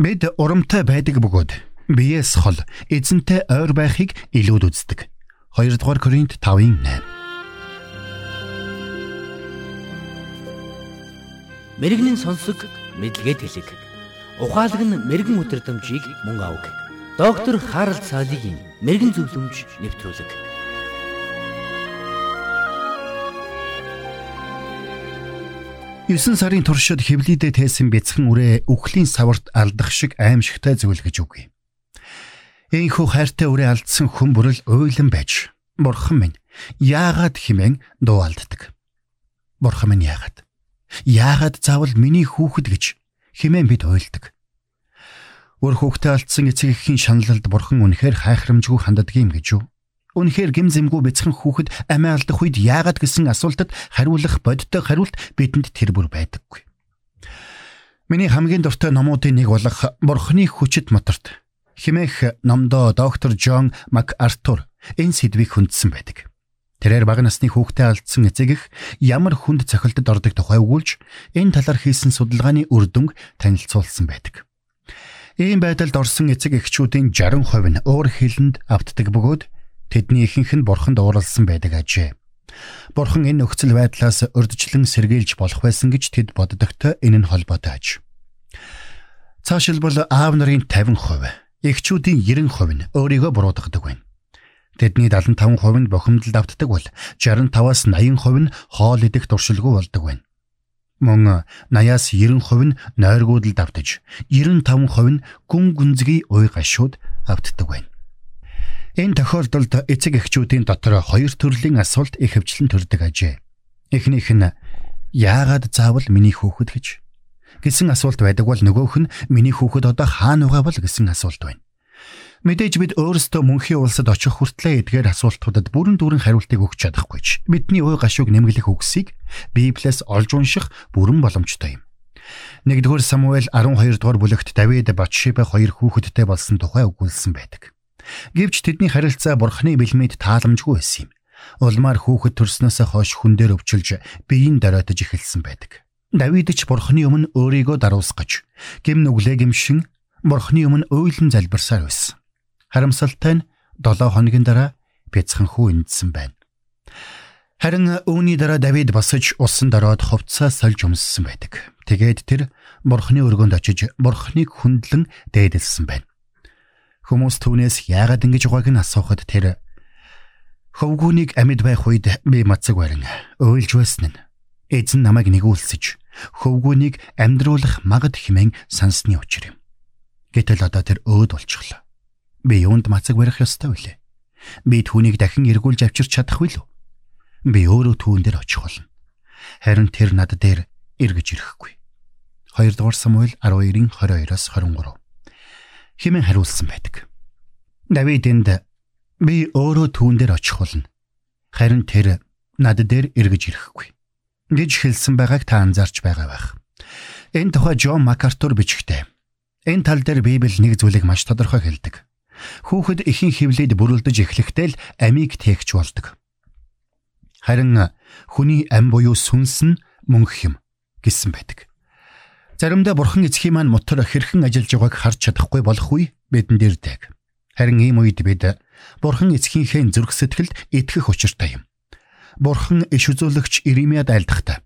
Бид урамтай байдаг бөгөөд биеэс хол эзэнтэй ойр байхыг илүүд үздэг. 2 дугаар Коринт 5-ын 8. Мэргэний сонсог мэдлэгэд хэлэг. Ухаалаг нь мэрэгэн өдрөмжийг мөн авг. Доктор Харалт цаалогийн мэрэгэн зөвлөмж нэвтрүүлэг. 9 сарын туршид хевлидэ тээсэн бяцхан үрээ үхлийн саварт алдах шиг аимшигтай зүйл гэж үгүй. Энэхүү хайртай үрээ алдсан хүн бүрэл уйлан байж бурхан минь яагаад химэн дуу алддаг. Бурхан минь яагаад? Яагаад заавал миний хүүхэд гэж химэн бид уйлдаг. Өр хүүхдээ алдсан эцэг эхийн шаналлд бурхан үнэхээр хайхрамжгүй ханддаг юм гэж юу? Үнэхээр гим зэмгүй бяцхан хүүхэд амиа алдах үед яагаад гэсэн асуултад хариулах бодтой хариулт бидэнд тэр бүр байдаггүй. Миний хамгийн дуртай номуудын нэг болох Бурхны хүчит моторт химэх номдоо доктор Джон МакАртур энэ сэдвийг хүндсэн байдаг. Тэрээр бага насны хүүхдээ алдсан эцэг их ямар хүнд цохилтод ордог тухай өгүүлж энэ талаар хийсэн судалгааны үр дүнг танилцуулсан байдаг. Ийм байдалд орсон эцэг эхчүүдийн 60% нь уур хилэнд автдаг бөгөөд Тэдний ихэнх нь бурханд ууралсан байдаг ажээ. Бурхан энэ нөхцөл байдлаас урдчлан сэргийлж болох байсан гэж тэд боддогтой энэ нь холбоотой аж. Цаашилбал аав нарын 50%, эхчүүдийн 90% нь өөрийгөө буруудадаг байна. Тэдний 75% нь бохимдолд автдаг бол 65-аас 80% нь хоол идэх туршилгүй болдог байна. Мөн 80-аас 90% нь нойргуудад автаж, 95% нь гүн гүнзгий уй гашууд автдаг байна. Энэ тохиолдолд эцэг эхчүүдийн дотор хоёр төрлийн асуулт их хвчлэн төрдөг ажээ. Эхнийх нь яагаад заавал миний хүүхэд гэж гэсэн асуулт байдаг бол нөгөөх нь миний хүүхэд одоо хаана байгаа бол гэсэн асуулт байна. Мэдээж бид өөрсдөө мөнхийн улсад очих хүртлээр эдгээр асуултуудад бүрэн дүүрэн хариултыг өгч чадахгүй ч бидний ой гашууг нэмгэлэх үгсийг Библиэс олж унших бүрэн боломжтой юм. 1-р Самуэль 12 дугаар бүлэгт Давид Батшиба хоёр хүүхэдтэй болсон тухай өгүүлсэн байдаг. Гэвч тэдний харилцаа бурхны бэлмэд тааламжгүй байсан юм. Улмаар хүүхэд төрснөөсөө хойш хүн дээр өвчилж биеийн дороотож эхэлсэн байдаг. Давид ч бурхны өмнө өөрийгөө даруусгаж гим нүглээ гимшин бурхны өмнө уйлан залбирсаар байсан. Харамсалтай нь 7 хоногийн дараа бяцхан хүү эндсэн байна. Харин үүний дараа Давид босож усан дороод хувцас сольж өмссөн байдаг. Тэгээд тэр бурхны өргөнд очиж бурхныг хүндлэн дээдэлсэн байна. Хүмүүс түүнээс яагаад ингэж байгааг нь асуухад тэр хөвгүүнийг амьд байх үед би мацаг барин уйлж байсан нь эзэн намайг нэгүүлсэж хөвгүүнийг амьдруулах магад хэмээн сансны учир юм. Гэтэл одоо тэр өөд болчихлоо. Би юунд мацаг барих ёстой вүлээ? Би түүнийг дахин эргүүлж авчирч чадахгүй л үү? Би өөрөө түүн дээр очих болно. Харин тэр над дээр эргэж ирэхгүй. 2 дугаар Самуэль 12-ын 22-оос 23 хэмээн хариулсан байдаг. Давид энд би өөрөө түүн дээр очих болно. Харин тэр над дээр эргэж ирэхгүй. гэж хэлсэн байгааг та анзаарч байгаа байх. Энэ тухай Джон Макартур бичгтээ. Энэ тал дээр Библи нэг зүйлийг маш тодорхой хэлдэг. Хүүхэд ихэн хөвлөд бүрэлдэж эхлэхдээ л амийг тээгч болдог. Харин хүний ам буюу сүнс нь мөнх юм гэсэн байдаг. Заримдаа бурхан эцгийн маань мотор хэрхэн ажиллаж байгааг харж чадахгүй болох үе бидэнд ирдэг. Харин ийм үед бид бурхан эцгийнхээ зүрх сэтгэлд итгэх учиртай юм. Бурхан иш үзүүлэгч Иремяд айлдахдаа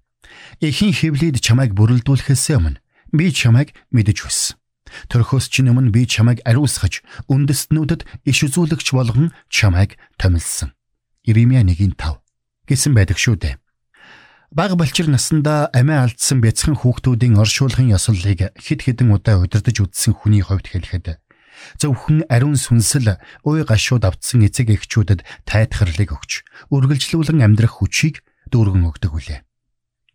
эхийн хевлид чамайг бүрэлдүүлэхээс өмнө би чамайг мэдэж байсан. Төрхөөс чинь өмнө би чамайг ариусгаж үндэстнүүдэд иш үзүүлэгч болгон чамайг томилсон. Иремя 1:5 гэсэн байдаг шүү дээ. Бага балчир насандаа амиа алдсан бяцхан хүүхдүүдийн оршуулгын ёслолыг хэд хэдэн удаа удирдах үзсэн хүний хувьд хэлэхэд зөвхөн ариун сүнсэл уй гашууд автсан эцэг эхчүүдэд тайтгарлыг өгч үргэлжлүүлэн амьдрах хүчийг дүүргэн өгдөг үлээ.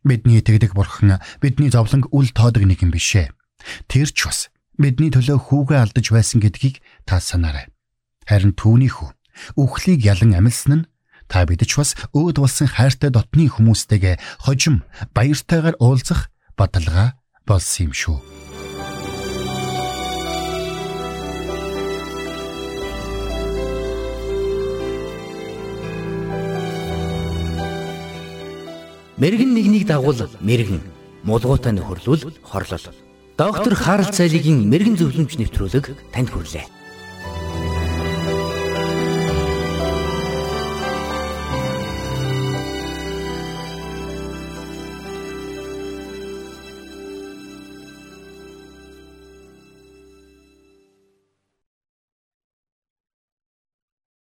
Бидний тэгдэг бурхан бидний зовлонг үл тоодог нэг юм бишээ. Тэр ч бас бидний төлөө хүүгээ алдаж байсан гэдгийг та санаарай. Харин түүний хүү үхлийг ялан амилсан нь Та бид ч бас өөд болсон хайртай дотны хүмүүстэйгээ хожим баяртайгаар уулзах баталгаа болсон юм шүү. Мэргэн нэгнийг дагуул мэргэн мулгуутай нөхөрлөл хорлол. Доктор Харалт цайлигийн мэрэгэн зөвлөмж нэвтрүүлэг танд хүрэлээ.